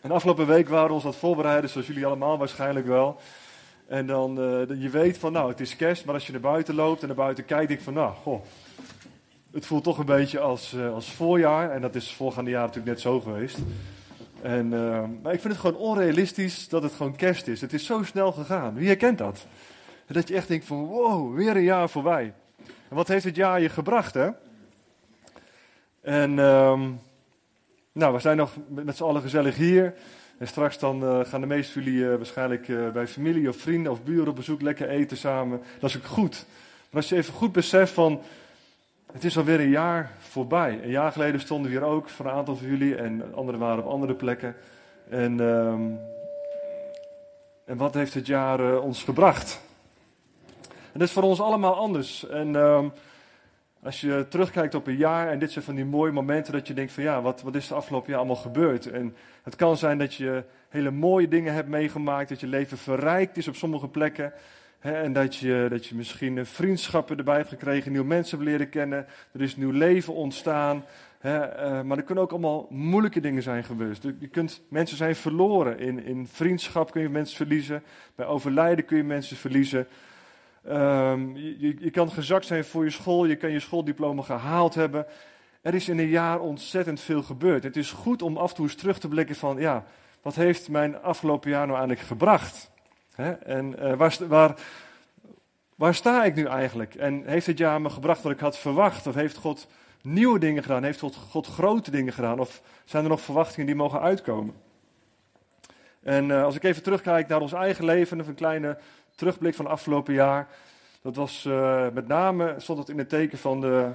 En afgelopen week waren we ons aan het voorbereiden, zoals jullie allemaal waarschijnlijk wel. En dan, uh, je weet van, nou, het is kerst, maar als je naar buiten loopt en naar buiten kijkt, ik van, nou, goh, het voelt toch een beetje als, uh, als voorjaar. En dat is voorgaande jaar natuurlijk net zo geweest. En, uh, maar ik vind het gewoon onrealistisch dat het gewoon kerst is. Het is zo snel gegaan. Wie herkent dat? Dat je echt denkt van, wow, weer een jaar voorbij. En wat heeft het jaar je gebracht, hè? En, um, nou, we zijn nog met z'n allen gezellig hier. En straks dan uh, gaan de meeste van jullie uh, waarschijnlijk uh, bij familie of vrienden of buren op bezoek lekker eten samen. Dat is ook goed. Maar als je even goed beseft van, het is alweer een jaar voorbij. Een jaar geleden stonden we hier ook voor een aantal van jullie en anderen waren op andere plekken. En, um, en wat heeft het jaar ons gebracht? En dat is voor ons allemaal anders. En um, als je terugkijkt op een jaar en dit zijn van die mooie momenten dat je denkt van ja, wat, wat is de afgelopen jaar allemaal gebeurd? En het kan zijn dat je hele mooie dingen hebt meegemaakt, dat je leven verrijkt is op sommige plekken. Hè, en dat je, dat je misschien vriendschappen erbij hebt gekregen, nieuwe mensen hebt leren kennen, er is nieuw leven ontstaan. Hè, uh, maar er kunnen ook allemaal moeilijke dingen zijn geweest. Je kunt, mensen zijn verloren. In, in vriendschap kun je mensen verliezen. Bij overlijden kun je mensen verliezen. Um, je, je kan gezakt zijn voor je school, je kan je schooldiploma gehaald hebben. Er is in een jaar ontzettend veel gebeurd. Het is goed om af en toe eens terug te blikken van, ja, wat heeft mijn afgelopen jaar nou eigenlijk gebracht? He? En uh, waar, waar, waar sta ik nu eigenlijk? En heeft dit jaar me gebracht wat ik had verwacht? Of heeft God nieuwe dingen gedaan? Heeft God, grote dingen gedaan? Of zijn er nog verwachtingen die mogen uitkomen? En uh, als ik even terugkijk naar ons eigen leven, een kleine terugblik van afgelopen jaar. Dat was uh, met name, stond het in het teken van de,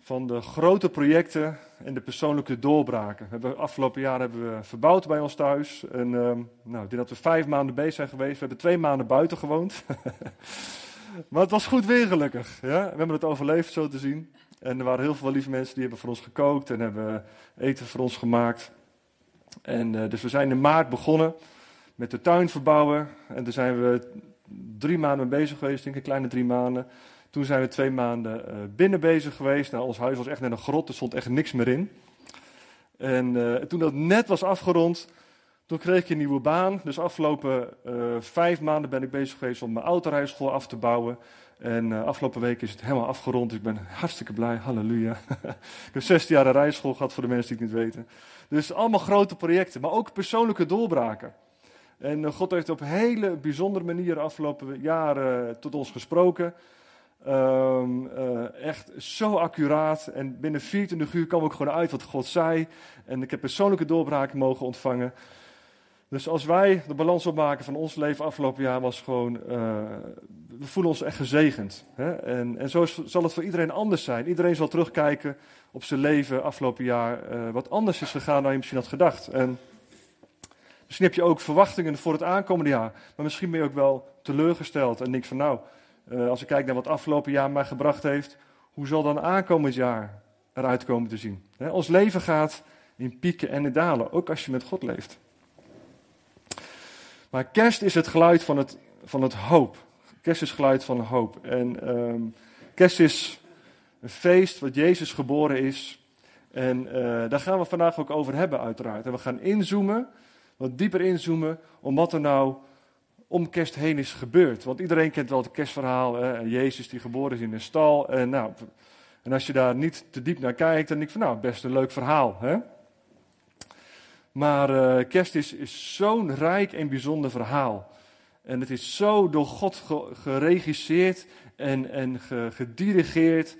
van de grote projecten en de persoonlijke doorbraken. We afgelopen jaar hebben we verbouwd bij ons thuis. En uh, nou, ik denk dat we vijf maanden bezig zijn geweest. We hebben twee maanden buiten gewoond. maar het was goed weer gelukkig. Ja? We hebben het overleefd zo te zien. En er waren heel veel lieve mensen die hebben voor ons gekookt en hebben eten voor ons gemaakt. En uh, dus we zijn in maart begonnen met de tuin verbouwen. En daar zijn we drie maanden bezig geweest, denk ik, kleine drie maanden. Toen zijn we twee maanden uh, binnen bezig geweest. Nou, ons huis was echt net een grot, er stond echt niks meer in. En uh, toen dat net was afgerond, toen kreeg ik een nieuwe baan. Dus afgelopen uh, vijf maanden ben ik bezig geweest om mijn autorijschool af te bouwen. En afgelopen week is het helemaal afgerond, ik ben hartstikke blij, halleluja. ik heb 16 jaar een rijschool gehad voor de mensen die het niet weten. Dus allemaal grote projecten, maar ook persoonlijke doorbraken. En God heeft op hele bijzondere manieren afgelopen jaren tot ons gesproken. Um, uh, echt zo accuraat. En binnen 24 uur kwam ook gewoon uit wat God zei. En ik heb persoonlijke doorbraken mogen ontvangen. Dus als wij de balans opmaken van ons leven afgelopen jaar, was gewoon. We voelen ons echt gezegend. Hè? En, en zo zal het voor iedereen anders zijn. Iedereen zal terugkijken op zijn leven afgelopen jaar. Wat anders is gegaan dan je misschien had gedacht. En Misschien heb je ook verwachtingen voor het aankomende jaar. Maar misschien ben je ook wel teleurgesteld en denk van nou, uh, als ik kijk naar wat afgelopen jaar mij gebracht heeft, hoe zal dan aankomend jaar eruit komen te zien? Ons leven gaat in pieken en in dalen, ook als je met God leeft. Maar kerst is het geluid van het, van het hoop. Kerst is geluid van hoop. En um, kerst is een feest wat Jezus geboren is. En uh, daar gaan we vandaag ook over hebben, uiteraard. En we gaan inzoomen wat dieper inzoomen om wat er nou om kerst heen is gebeurd. Want iedereen kent wel het kerstverhaal, hè? Jezus die geboren is in een stal. En, nou, en als je daar niet te diep naar kijkt, dan denk ik van nou, best een leuk verhaal. Hè? Maar uh, kerst is, is zo'n rijk en bijzonder verhaal. En het is zo door God geregisseerd en, en gedirigeerd.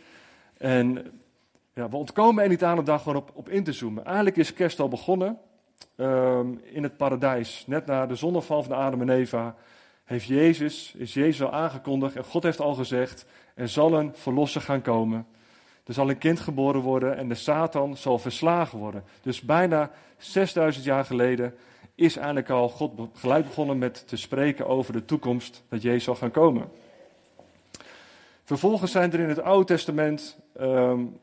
En ja, we ontkomen er niet aan de dag gewoon op, op in te zoomen. Eigenlijk is kerst al begonnen um, in het paradijs, net na de zonneval van Adam en Eva, heeft Jezus, is Jezus al aangekondigd en God heeft al gezegd, er zal een verlosser gaan komen. Er zal een kind geboren worden en de Satan zal verslagen worden. Dus bijna 6000 jaar geleden is eigenlijk al God gelijk begonnen met te spreken over de toekomst dat Jezus zal gaan komen. Vervolgens zijn er in het Oude Testament um,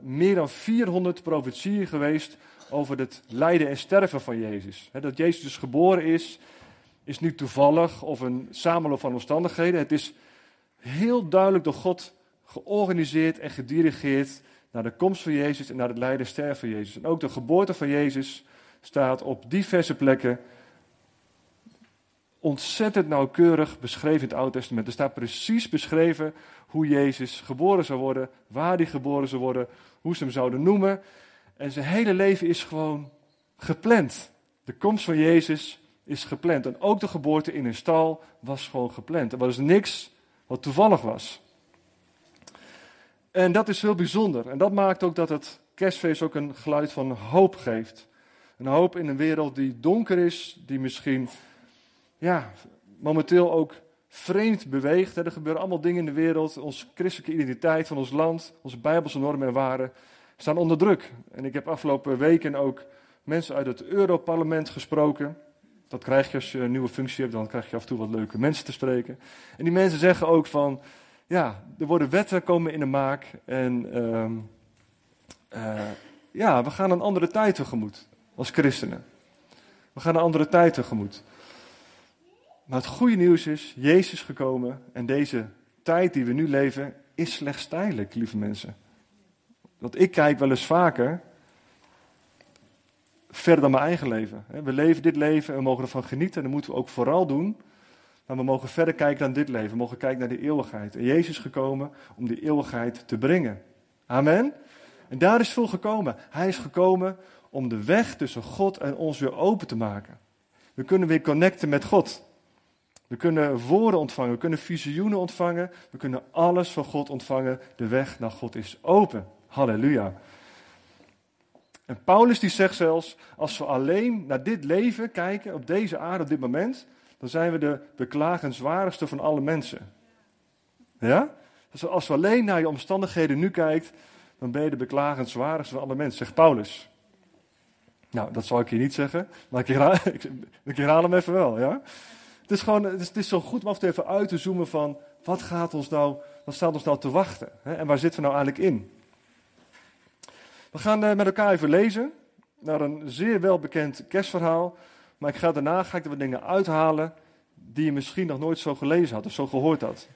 meer dan 400 profetieën geweest over het lijden en sterven van Jezus. dat Jezus dus geboren is, is niet toevallig of een samenloop van omstandigheden. Het is heel duidelijk door God georganiseerd en gedirigeerd naar de komst van Jezus en naar het lijden en sterven van Jezus. En ook de geboorte van Jezus staat op diverse plekken ontzettend nauwkeurig beschreven in het Oude Testament. Er staat precies beschreven hoe Jezus geboren zou worden, waar hij geboren zou worden, hoe ze hem zouden noemen. En zijn hele leven is gewoon gepland. De komst van Jezus is gepland. En ook de geboorte in een stal was gewoon gepland. Er was niks wat toevallig was. En dat is heel bijzonder. En dat maakt ook dat het kerstfeest ook een geluid van hoop geeft. Een hoop in een wereld die donker is, die misschien ja, momenteel ook vreemd beweegt. Er gebeuren allemaal dingen in de wereld. Onze christelijke identiteit van ons land, onze bijbelse normen en waarden staan onder druk. En ik heb afgelopen weken ook mensen uit het Europarlement gesproken. Dat krijg je als je een nieuwe functie hebt, dan krijg je af en toe wat leuke mensen te spreken. En die mensen zeggen ook van, ja, er worden wetten komen in de maak en ehm, eh, ja, we gaan een andere tijd tegemoet als christenen. We gaan een andere tijd tegemoet. Maar het goede nieuws is, Jezus is gekomen en deze tijd die we nu leven is slechts tijdelijk, lieve mensen. Want ik kijk wel eens vaker verder dan mijn eigen leven. We leven dit leven en we mogen ervan genieten en dat moeten we ook vooral doen. Maar we mogen verder kijken dan dit leven. We mogen kijken naar de eeuwigheid. En Jezus is gekomen om die eeuwigheid te brengen. Amen. En daar is veel gekomen. Hij is gekomen om de weg tussen God en ons weer open te maken. We kunnen weer connecten met God. We kunnen woorden ontvangen, we kunnen visioenen ontvangen, we kunnen alles van God ontvangen. De weg naar God is open. Halleluja. En Paulus die zegt zelfs, als we alleen naar dit leven kijken, op deze aarde, op dit moment, dan zijn we de beklagenswaardigste van alle mensen. Ja? Dus als we alleen naar je omstandigheden nu kijkt, dan ben je de beklagenswaardigste van alle mensen, zegt Paulus. Nou, dat zal ik hier niet zeggen, maar ik herhaal, ik herhaal hem even wel, ja? Het is gewoon, het is, het is zo goed om af en toe even uit te zoomen van, wat gaat ons nou, wat staat ons nou te wachten? Hè? En waar zitten we nou eigenlijk in? We gaan uh, met elkaar even lezen naar een zeer welbekend kerstverhaal. Maar ik ga daarna ga ik er wat dingen uithalen die je misschien nog nooit zo gelezen had of zo gehoord had.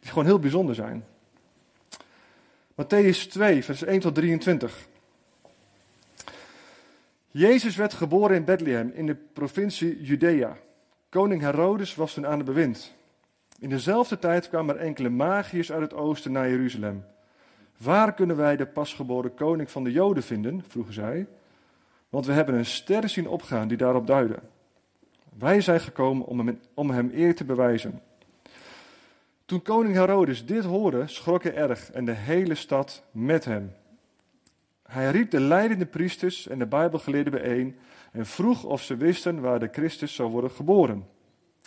Die gewoon heel bijzonder zijn. Matthäus 2, vers 1 tot 23. Jezus werd geboren in Bethlehem in de provincie Judea. Koning Herodes was toen aan de bewind. In dezelfde tijd kwamen er enkele magiërs uit het oosten naar Jeruzalem. Waar kunnen wij de pasgeboren koning van de Joden vinden? vroegen zij. Want we hebben een ster zien opgaan die daarop duidde. Wij zijn gekomen om hem, om hem eer te bewijzen. Toen koning Herodes dit hoorde, schrok hij erg en de hele stad met hem. Hij riep de leidende priesters en de Bijbelgeleerden bijeen en vroeg of ze wisten waar de Christus zou worden geboren.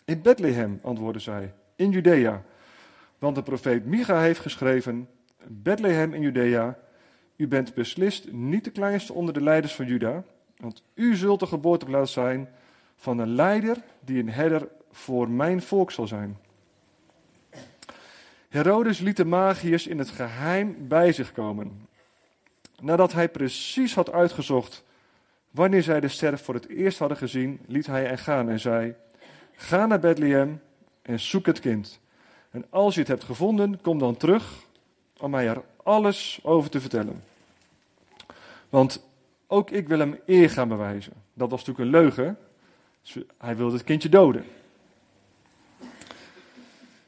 In Bethlehem, antwoordden zij, in Judea. Want de profeet Micha heeft geschreven: Bethlehem in Judea, u bent beslist niet de kleinste onder de leiders van Juda, want u zult de geboorteplaats zijn van een leider die een herder voor mijn volk zal zijn. Herodes liet de magiërs in het geheim bij zich komen. Nadat hij precies had uitgezocht wanneer zij de ster voor het eerst hadden gezien, liet hij hen gaan en zei: Ga naar Bethlehem en zoek het kind. En als je het hebt gevonden, kom dan terug om mij er alles over te vertellen. Want ook ik wil hem eer gaan bewijzen. Dat was natuurlijk een leugen. Dus hij wilde het kindje doden.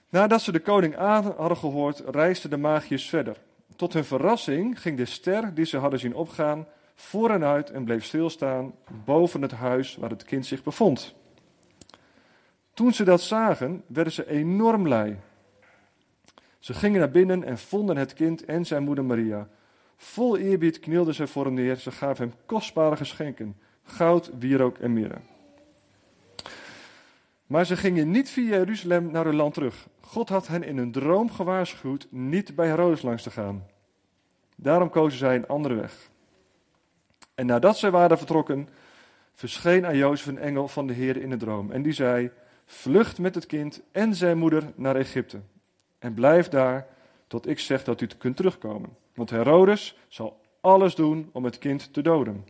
Nadat ze de koning aan hadden gehoord, reisden de magiërs verder. Tot hun verrassing ging de ster die ze hadden zien opgaan voor en uit en bleef stilstaan boven het huis waar het kind zich bevond. Toen ze dat zagen, werden ze enorm blij. Ze gingen naar binnen en vonden het kind en zijn moeder Maria. Vol eerbied knielden ze voor hem neer. Ze gaven hem kostbare geschenken: goud, wierook en mirre. Maar ze gingen niet via Jeruzalem naar hun land terug. God had hen in een droom gewaarschuwd niet bij Herodes langs te gaan. Daarom kozen zij een andere weg. En nadat zij waren vertrokken, verscheen aan Jozef een engel van de Heer in de droom. En die zei: Vlucht met het kind en zijn moeder naar Egypte. En blijf daar tot ik zeg dat u kunt terugkomen. Want Herodes zal alles doen om het kind te doden.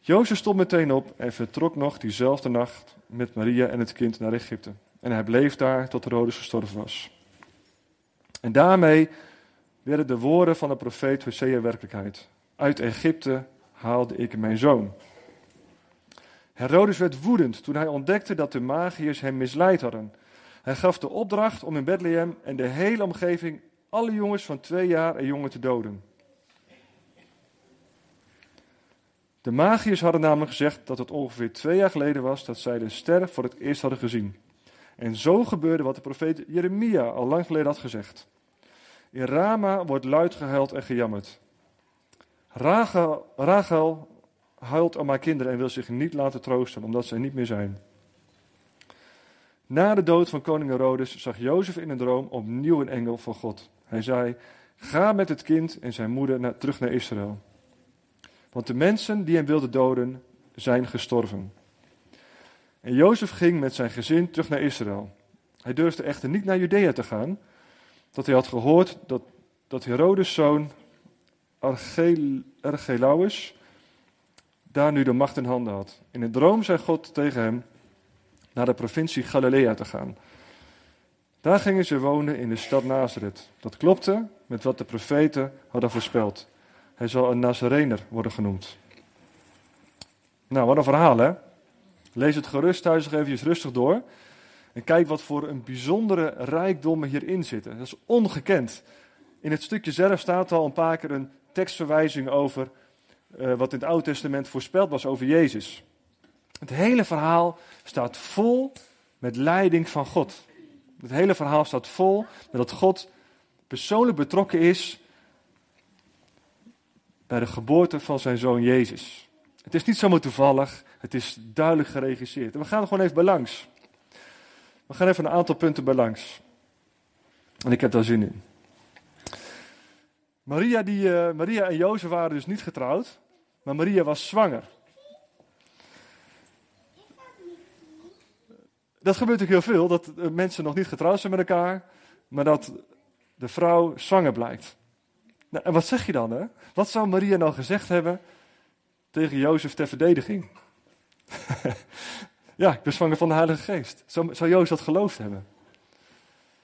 Jozef stond meteen op en vertrok nog diezelfde nacht met Maria en het kind naar Egypte. En hij bleef daar tot Herodes gestorven was. En daarmee werden de woorden van de profeet Hosea werkelijkheid. Uit Egypte haalde ik mijn zoon. Herodes werd woedend toen hij ontdekte dat de magiërs hem misleid hadden. Hij gaf de opdracht om in Bethlehem en de hele omgeving alle jongens van twee jaar en jonger te doden. De magiërs hadden namelijk gezegd dat het ongeveer twee jaar geleden was dat zij de ster voor het eerst hadden gezien. En zo gebeurde wat de profeet Jeremia al lang geleden had gezegd. In Rama wordt luid gehuild en gejammerd. Rachel, Rachel huilt om haar kinderen en wil zich niet laten troosten, omdat er niet meer zijn. Na de dood van koning Herodes zag Jozef in een droom opnieuw een engel van God. Hij zei, ga met het kind en zijn moeder naar, terug naar Israël. Want de mensen die hem wilden doden, zijn gestorven. En Jozef ging met zijn gezin terug naar Israël. Hij durfde echter niet naar Judea te gaan, dat hij had gehoord dat, dat Herodes' zoon Archelaus daar nu de macht in handen had. In een droom zei God tegen hem naar de provincie Galilea te gaan. Daar gingen ze wonen in de stad Nazareth. Dat klopte met wat de profeten hadden voorspeld. Hij zal een Nazarener worden genoemd. Nou, wat een verhaal hè. Lees het gerust thuis nog even rustig door. En kijk wat voor een bijzondere rijkdommen hierin zitten. Dat is ongekend. In het stukje zelf staat al een paar keer een tekstverwijzing over uh, wat in het Oude Testament voorspeld was over Jezus. Het hele verhaal staat vol met leiding van God. Het hele verhaal staat vol met dat God persoonlijk betrokken is bij de geboorte van zijn zoon Jezus. Het is niet zomaar toevallig, het is duidelijk geregisseerd. En we gaan er gewoon even bij langs. We gaan even een aantal punten bij langs. En ik heb daar zin in. Maria, die, uh, Maria en Jozef waren dus niet getrouwd, maar Maria was zwanger. Dat gebeurt natuurlijk heel veel, dat eh, mensen nog niet getrouwd zijn met elkaar, maar dat de vrouw zwanger blijkt. Nou, en wat zeg je dan? Hè? Wat zou Maria nou gezegd hebben tegen Jozef ter verdediging? ja, ik ben zwanger van de Heilige Geest. Zou, Jozef dat geloofd hebben?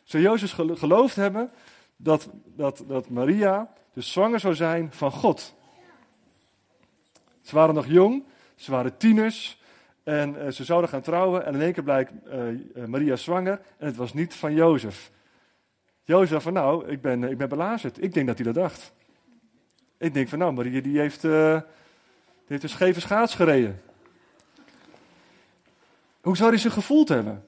Zou Jozef geloofd hebben dat, dat, dat Maria dus zwanger zou zijn van God? Ze waren nog jong, ze waren tieners en uh, ze zouden gaan trouwen. En in één keer blijkt uh, Maria zwanger en het was niet van Jozef. Jozef van nou, ik ben, ik ben belazerd. Ik denk dat hij dat dacht. Ik denk van nou, Maria die heeft, die heeft een scheve schaats gereden. Hoe zou hij zich gevoeld hebben?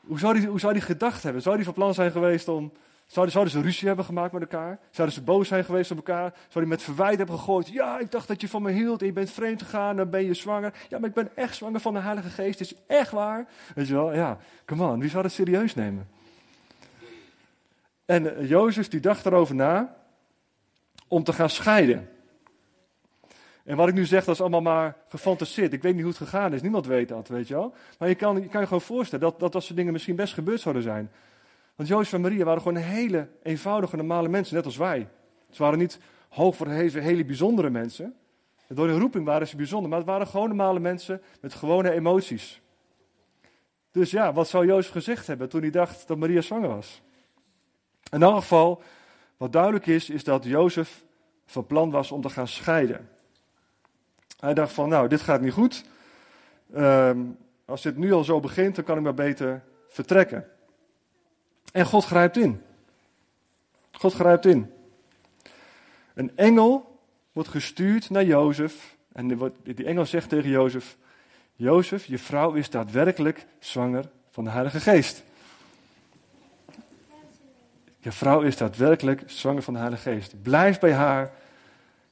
Hoe zou hij, hoe zou hij gedacht hebben? Zou hij van plan zijn geweest om Zouden, ze ruzie hebben gemaakt met elkaar? Zouden ze boos zijn geweest op elkaar? Zouden die met verwijt hebben gegooid? Ja, ik dacht dat je van me hield en je bent vreemd gegaan, dan ben je zwanger. Ja, maar ik ben echt zwanger van de Heilige Geest, is echt waar. Weet je wel, ja, come on, wie zou het serieus nemen? En uh, Jozef die dacht erover na om te gaan scheiden. En wat ik nu zeg, dat is allemaal maar gefantaseerd. Ik weet niet hoe het gegaan is, niemand weet dat, weet je wel. Maar je kan je, kan je gewoon voorstellen dat, dat dat soort dingen misschien best gebeurd zouden zijn. Want Jozef en Maria waren gewoon hele eenvoudige, normale mensen, net als wij. Ze waren niet hoogverheven, hele bijzondere mensen. Door hun roeping waren ze bijzonder, maar het waren gewoon normale mensen met gewone emoties. Dus ja, wat zou Jozef gezegd hebben toen hij dacht dat Maria zwanger was? In elk geval, wat duidelijk is, is dat Jozef van plan was om te gaan scheiden. Hij dacht van, nou, dit gaat niet goed. Ehm, als dit nu al zo begint, dan kan ik maar beter vertrekken. En God grijpt in. God grijpt in. Een engel wordt gestuurd naar Jozef. En die engel zegt tegen Jozef: Jozef, je vrouw is daadwerkelijk zwanger van de Heilige Geest. Je vrouw is daadwerkelijk zwanger van de Heilige Geest. Blijf bij haar.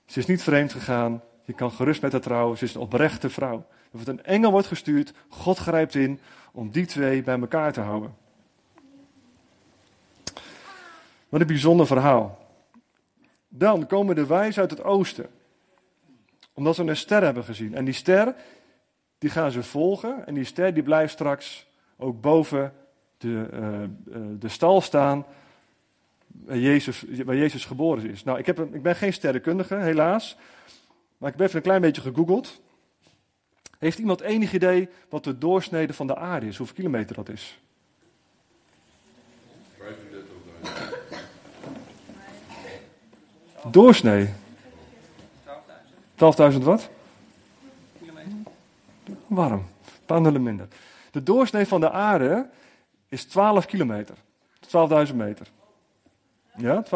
Ze is niet vreemd gegaan. Je kan gerust met haar trouwen. Ze is een oprechte vrouw. Een engel wordt gestuurd. God grijpt in om die twee bij elkaar te houden. Wat een bijzonder verhaal. Dan komen de wijzen uit het oosten. Omdat ze een ster hebben gezien. En die ster, die gaan ze volgen. En die ster die blijft straks ook boven de, uh, de stal staan waar Jezus, waar Jezus geboren is. Nou, ik, heb ik ben geen sterrenkundige, helaas. Maar ik heb even een klein beetje gegoogeld. Heeft iemand enig idee wat de doorsnede van de aarde is? Hoeveel kilometer dat is? Doorsnee. 12.000 wat? Warm. Een minder. De doorsnee van de aarde is 12 kilometer. 12.000 meter. Ja, 12.000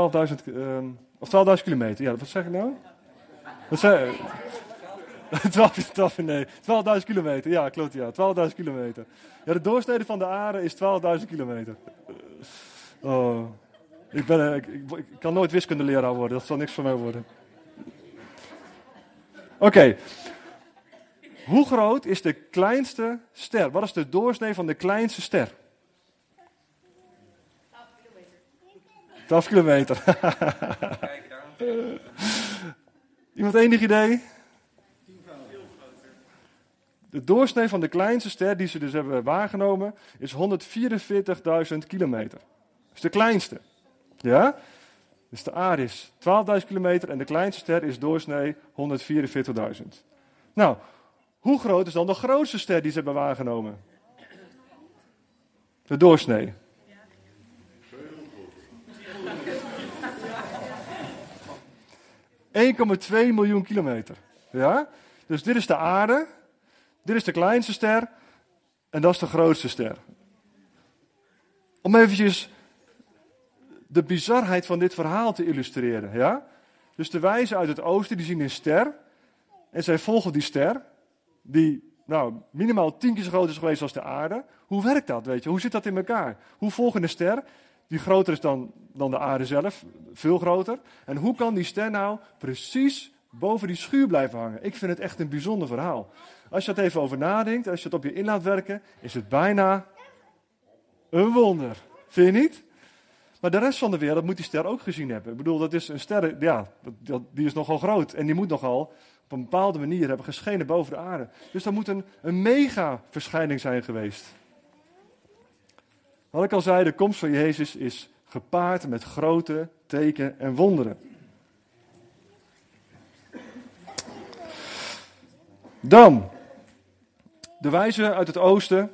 uh, of 12.000 kilometer. Ja, wat zeg ik nou? Wat zei 12, 12, nee, 12.000 kilometer. Ja, klopt, ja. 12.000 kilometer. Ja, de doorsnede van de aarde is 12.000 kilometer. Oh. Ik, ben, ik, kan nooit wiskundeleraar worden. Dat zal niks voor mij worden. Oké. Hoe groot is de kleinste ster? Wat is de doorsnee van de kleinste ster? 12 kilometer. Iemand enig idee? De doorsnee van de kleinste ster die ze dus hebben waargenomen is 144.000 kilometer. Dat is de kleinste. Ja? Dus de aarde is 12.000 kilometer en de kleinste ster is doorsnee 144.000. Nou, hoe groot is dan de grootste ster die ze hebben waargenomen? De doorsnee. ...1,2 miljoen kilometer. Ja? Dus dit is de aarde. Dit is de kleinste ster. En dat is de grootste ster. Om eventjes de bizarheid van dit verhaal te illustreren. Ja? Dus de wijzen uit het oosten die zien een ster. En zij volgen die ster. Die nou, minimaal tien keer zo groot is geweest als de aarde. Hoe werkt dat? Weet je? Hoe zit dat in elkaar? Hoe volgen een ster die groter is dan, dan de aarde zelf, veel groter. En hoe kan die ster nou precies boven die schuur blijven hangen? Ik vind het echt een bijzonder verhaal. Als je er even over nadenkt, als je het op je in laat werken, is het bijna een wonder. Vind je niet? Maar de rest van de wereld moet die ster ook gezien hebben. Ik bedoel, dat is een ster, ja, die is nogal groot. En die moet nogal op een bepaalde manier hebben geschenen boven de aarde. Dus dat moet een, een mega verschijning zijn geweest. Wat ik al zei, de komst van Jezus is gepaard met grote tekenen en wonderen. Dan, de wijzen uit het oosten,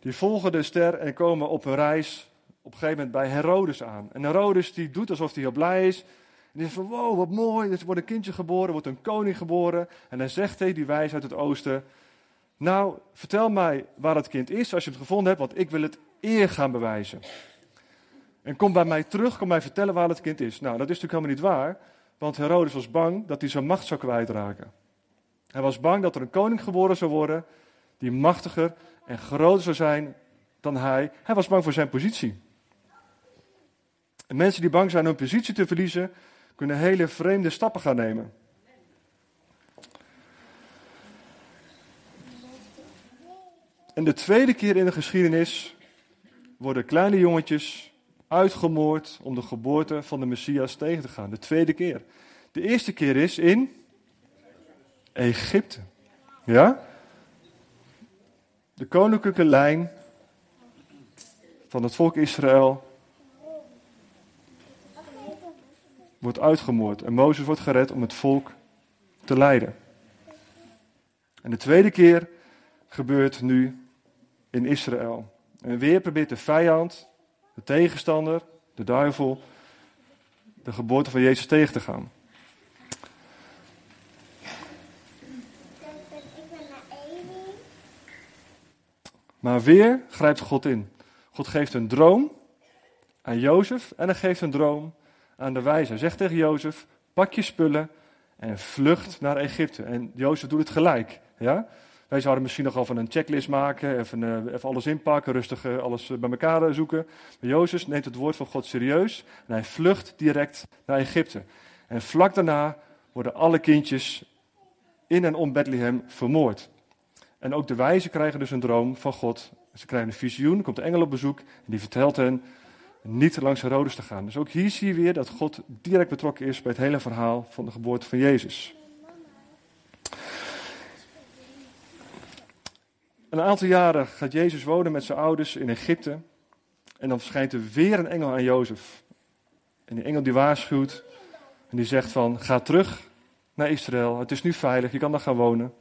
die volgen de ster en komen op een reis op een gegeven moment bij Herodes aan. En Herodes die doet alsof hij heel blij is. En die zegt van, wow, wat mooi, er wordt een kindje geboren, wordt een koning geboren. En dan zegt hij, die wijs uit het oosten, nou, vertel mij waar het kind is als je het gevonden hebt, want ik wil het eer gaan bewijzen. En kom bij mij terug, kom mij vertellen waar het kind is. Nou, dat is natuurlijk helemaal niet waar, want Herodes was bang dat hij zijn macht zou kwijtraken. Hij was bang dat er een koning geboren zou worden die machtiger en groter zou zijn dan hij. Hij was bang voor zijn positie. En mensen die bang zijn hun positie te verliezen, kunnen hele vreemde stappen gaan nemen. En de tweede keer in de geschiedenis worden kleine jongetjes uitgemoord om de geboorte van de Messias tegen te gaan. De tweede keer. De eerste keer is in Egypte. Ja? De koninklijke lijn van het volk Israël wordt uitgemoord. En Mozes wordt gered om het volk te leiden. En de tweede keer gebeurt nu in Israël. En weer probeert de vijand, de tegenstander, de duivel, de geboorte van Jezus tegen te gaan. Maar weer grijpt God in. God geeft een droom aan Jozef en hij geeft een droom aan de wijze. Zegt tegen Jozef, pak je spullen en vlucht naar Egypte. En Jozef doet het gelijk. Ja? Wij zouden misschien nog van een checklist maken, even, uh, even alles inpakken, rustig uh, alles bij elkaar zoeken. Maar Jozef neemt het woord van God serieus en hij vlucht direct naar Egypte. En vlak daarna worden alle kindjes in en om Bethlehem vermoord. En ook de wijzen krijgen dus een droom van God. Ze krijgen een visioen, komt een engel op bezoek en die vertelt hen niet langs Herodes te gaan. Dus ook hier zie je weer dat God direct betrokken is bij het hele verhaal van de geboorte van Jezus. Een aantal jaren gaat Jezus wonen met zijn ouders in Egypte. En dan verschijnt er weer een engel aan Jozef. En die engel die waarschuwt en die zegt van, ga terug naar Israël. Het is nu veilig, je kan daar gaan wonen.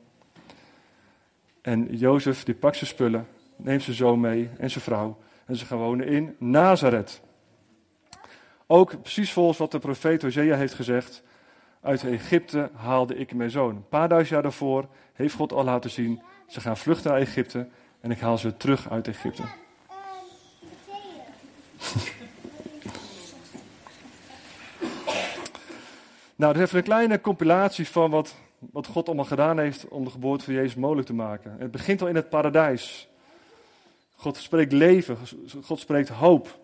En Jozef die pakt zijn spullen, neemt zijn zoon mee en zijn vrouw. En ze gaan wonen in Nazareth. Ook precies volgens wat de profeet Hosea heeft gezegd. Uit Egypte haalde ik mijn zoon. Een paar duizend jaar daarvoor heeft God al laten zien. Ze gaan vluchten naar Egypte en ik haal ze terug uit Egypte. nou, dit is even een kleine compilatie van wat, wat God allemaal gedaan heeft om de geboorte van Jezus mogelijk te maken. Het begint al in het paradijs. God spreekt leven, God spreekt hoop.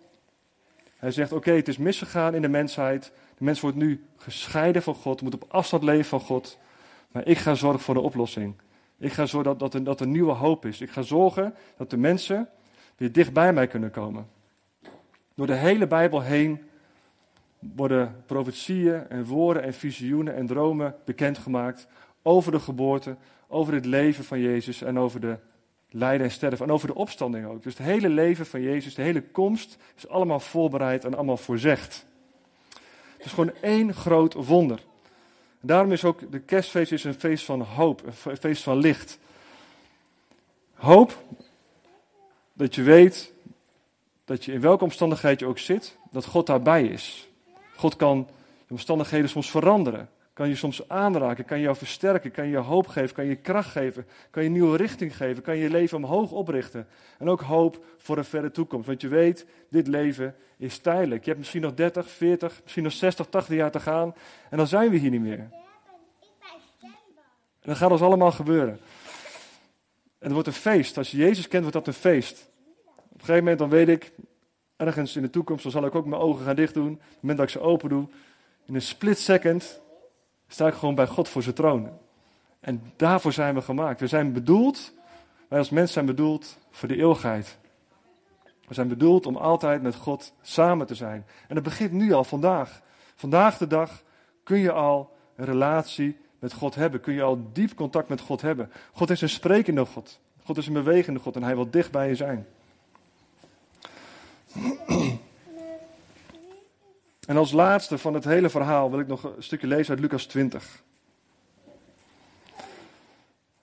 Hij zegt: Oké, het is misgegaan in de mensheid. De mens wordt nu gescheiden van God, moet op afstand leven van God. Maar ik ga zorgen voor de oplossing. Ik ga zorgen dat, er, dat er nieuwe hoop is. Ik ga zorgen dat de mensen weer dicht bij mij kunnen komen. Door de hele Bijbel heen worden profetieën en woorden en visioenen en dromen bekendgemaakt over de geboorte, over het leven van Jezus en over de lijden en sterven en over de opstanding ook. Dus het hele leven van Jezus, de hele komst is allemaal voorbereid en allemaal voorzegd. Het is gewoon één groot wonder. daarom is ook de kerstfeest is een feest van hoop, een feest van licht. Hoop dat je weet dat je in welke omstandigheid je ook zit, dat God daarbij is. God kan de omstandigheden soms veranderen. Kan je soms aanraken, kan jou versterken, kan je hoop geven, kan je kracht geven, kan je nieuwe richting geven, kan je je leven omhoog oprichten. En ook hoop voor een verre toekomst. Want je weet, dit leven is tijdelijk. Je hebt misschien nog 30, 40, misschien nog 60, 80 jaar te gaan. En dan zijn we hier niet meer. En dat gaat ons allemaal gebeuren. En het wordt een feest. Als je Jezus kent, wordt dat een feest. Op een gegeven moment dan weet ik, ergens in de toekomst, dan zal ik ook mijn ogen gaan dicht doen. Op het moment dat ik ze open doe, in een split second sta ik gewoon bij God voor zijn troon. En daarvoor zijn we gemaakt. We zijn bedoeld, wij als mens zijn bedoeld voor de eeuwigheid. We zijn bedoeld om altijd met God samen te zijn. En dat begint nu al vandaag. Vandaag de dag kun je al een relatie met God hebben. Kun je al diep contact met God hebben. God is een sprekende God. God is een bewegende God en hij wil dicht bij je zijn. En als laatste van het hele verhaal wil ik nog een stukje lezen uit Lucas 20.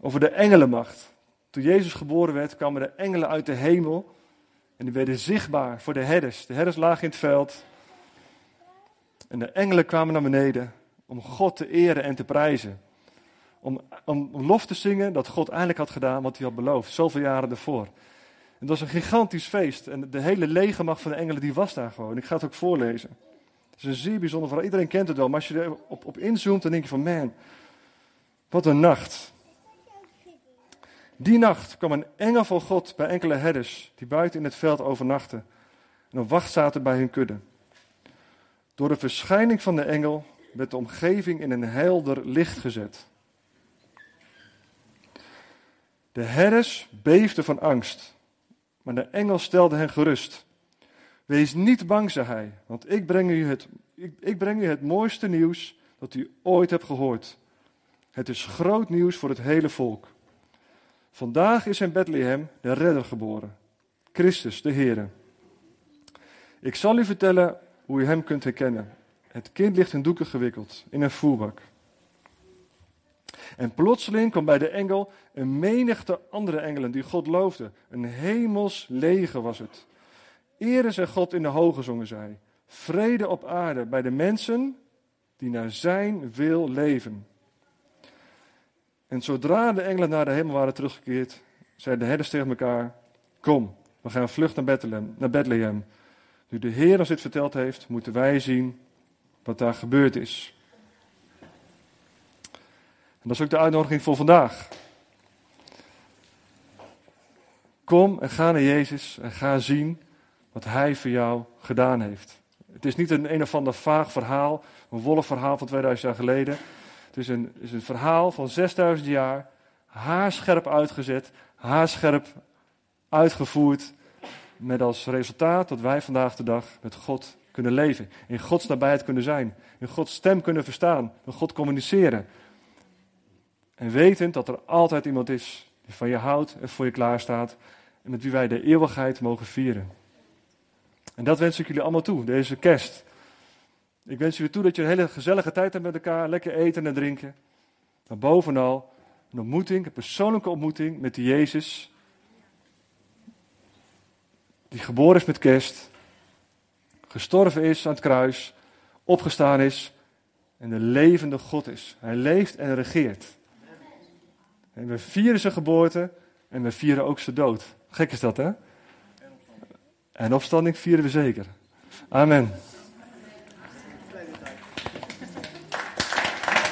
Over de engelenmacht. Toen Jezus geboren werd, kwamen de engelen uit de hemel. En die werden zichtbaar voor de herders. De herders lagen in het veld. En de engelen kwamen naar beneden om God te eren en te prijzen. Om, om, lof te zingen dat God eindelijk had gedaan wat hij had beloofd, zoveel jaren ervoor. Het was een gigantisch feest. En de hele legermacht van de engelen die was daar gewoon. Ik ga het ook voorlezen. Het is een zeer bijzonder verhaal. Iedereen kent het wel. Maar als je er op, op inzoomt, dan denk je van man, wat een nacht. Die nacht kwam een engel van God bij enkele herders die buiten in het veld overnachten en op wacht zaten bij hun kudde. Door de verschijning van de engel werd de omgeving in een helder licht gezet. De herders beefden van angst, maar de engel stelde hen gerust. Wees niet bang, zei hij, want ik breng, u het, ik, ik breng u het mooiste nieuws dat u ooit hebt gehoord. Het is groot nieuws voor het hele volk. Vandaag is in Bethlehem de redder geboren, Christus de Heer. Ik zal u vertellen hoe u hem kunt herkennen. Het kind ligt in doeken gewikkeld, in een voerbak. En plotseling kwam bij de engel een menigte andere engelen die God loofden. Een hemels leger was het. Ere zij God in de hoge, zongen zij. Vrede op aarde bij de mensen die naar zijn wil leven. En zodra de engelen naar de hemel waren teruggekeerd, zeiden de herders tegen elkaar: Kom, we gaan vlucht naar Bethlehem. Naar Bethlehem. Nu de Heer ons dit verteld heeft, moeten wij zien wat daar gebeurd is. En dat is ook de uitnodiging voor vandaag. Kom en ga naar Jezus en ga zien wat Hij voor jou gedaan heeft. Het is niet een een of ander vaag verhaal, een wollig verhaal van 2000 jaar geleden. Het is een, is een verhaal van 6000 jaar, haarscherp uitgezet, haarscherp uitgevoerd. Met als resultaat dat wij vandaag de dag met God kunnen leven. In Gods nabijheid kunnen zijn. In Gods stem kunnen verstaan. Met God communiceren. En wetend dat er altijd iemand is die van je houdt en voor je klaarstaat. En met wie wij de eeuwigheid mogen vieren. En dat wens ik jullie allemaal toe, deze kerst. Ik wens jullie toe dat je een hele gezellige tijd hebt met elkaar, lekker eten en drinken. Maar bovenal een ontmoeting, een persoonlijke ontmoeting met die Jezus. Die geboren is met kerst, gestorven is aan het kruis, opgestaan is en de levende God is. Hij leeft en regeert. En we vieren zijn geboorte en we vieren ook zijn dood. Gek is dat, hè? En opstanding vieren we zeker. Amen.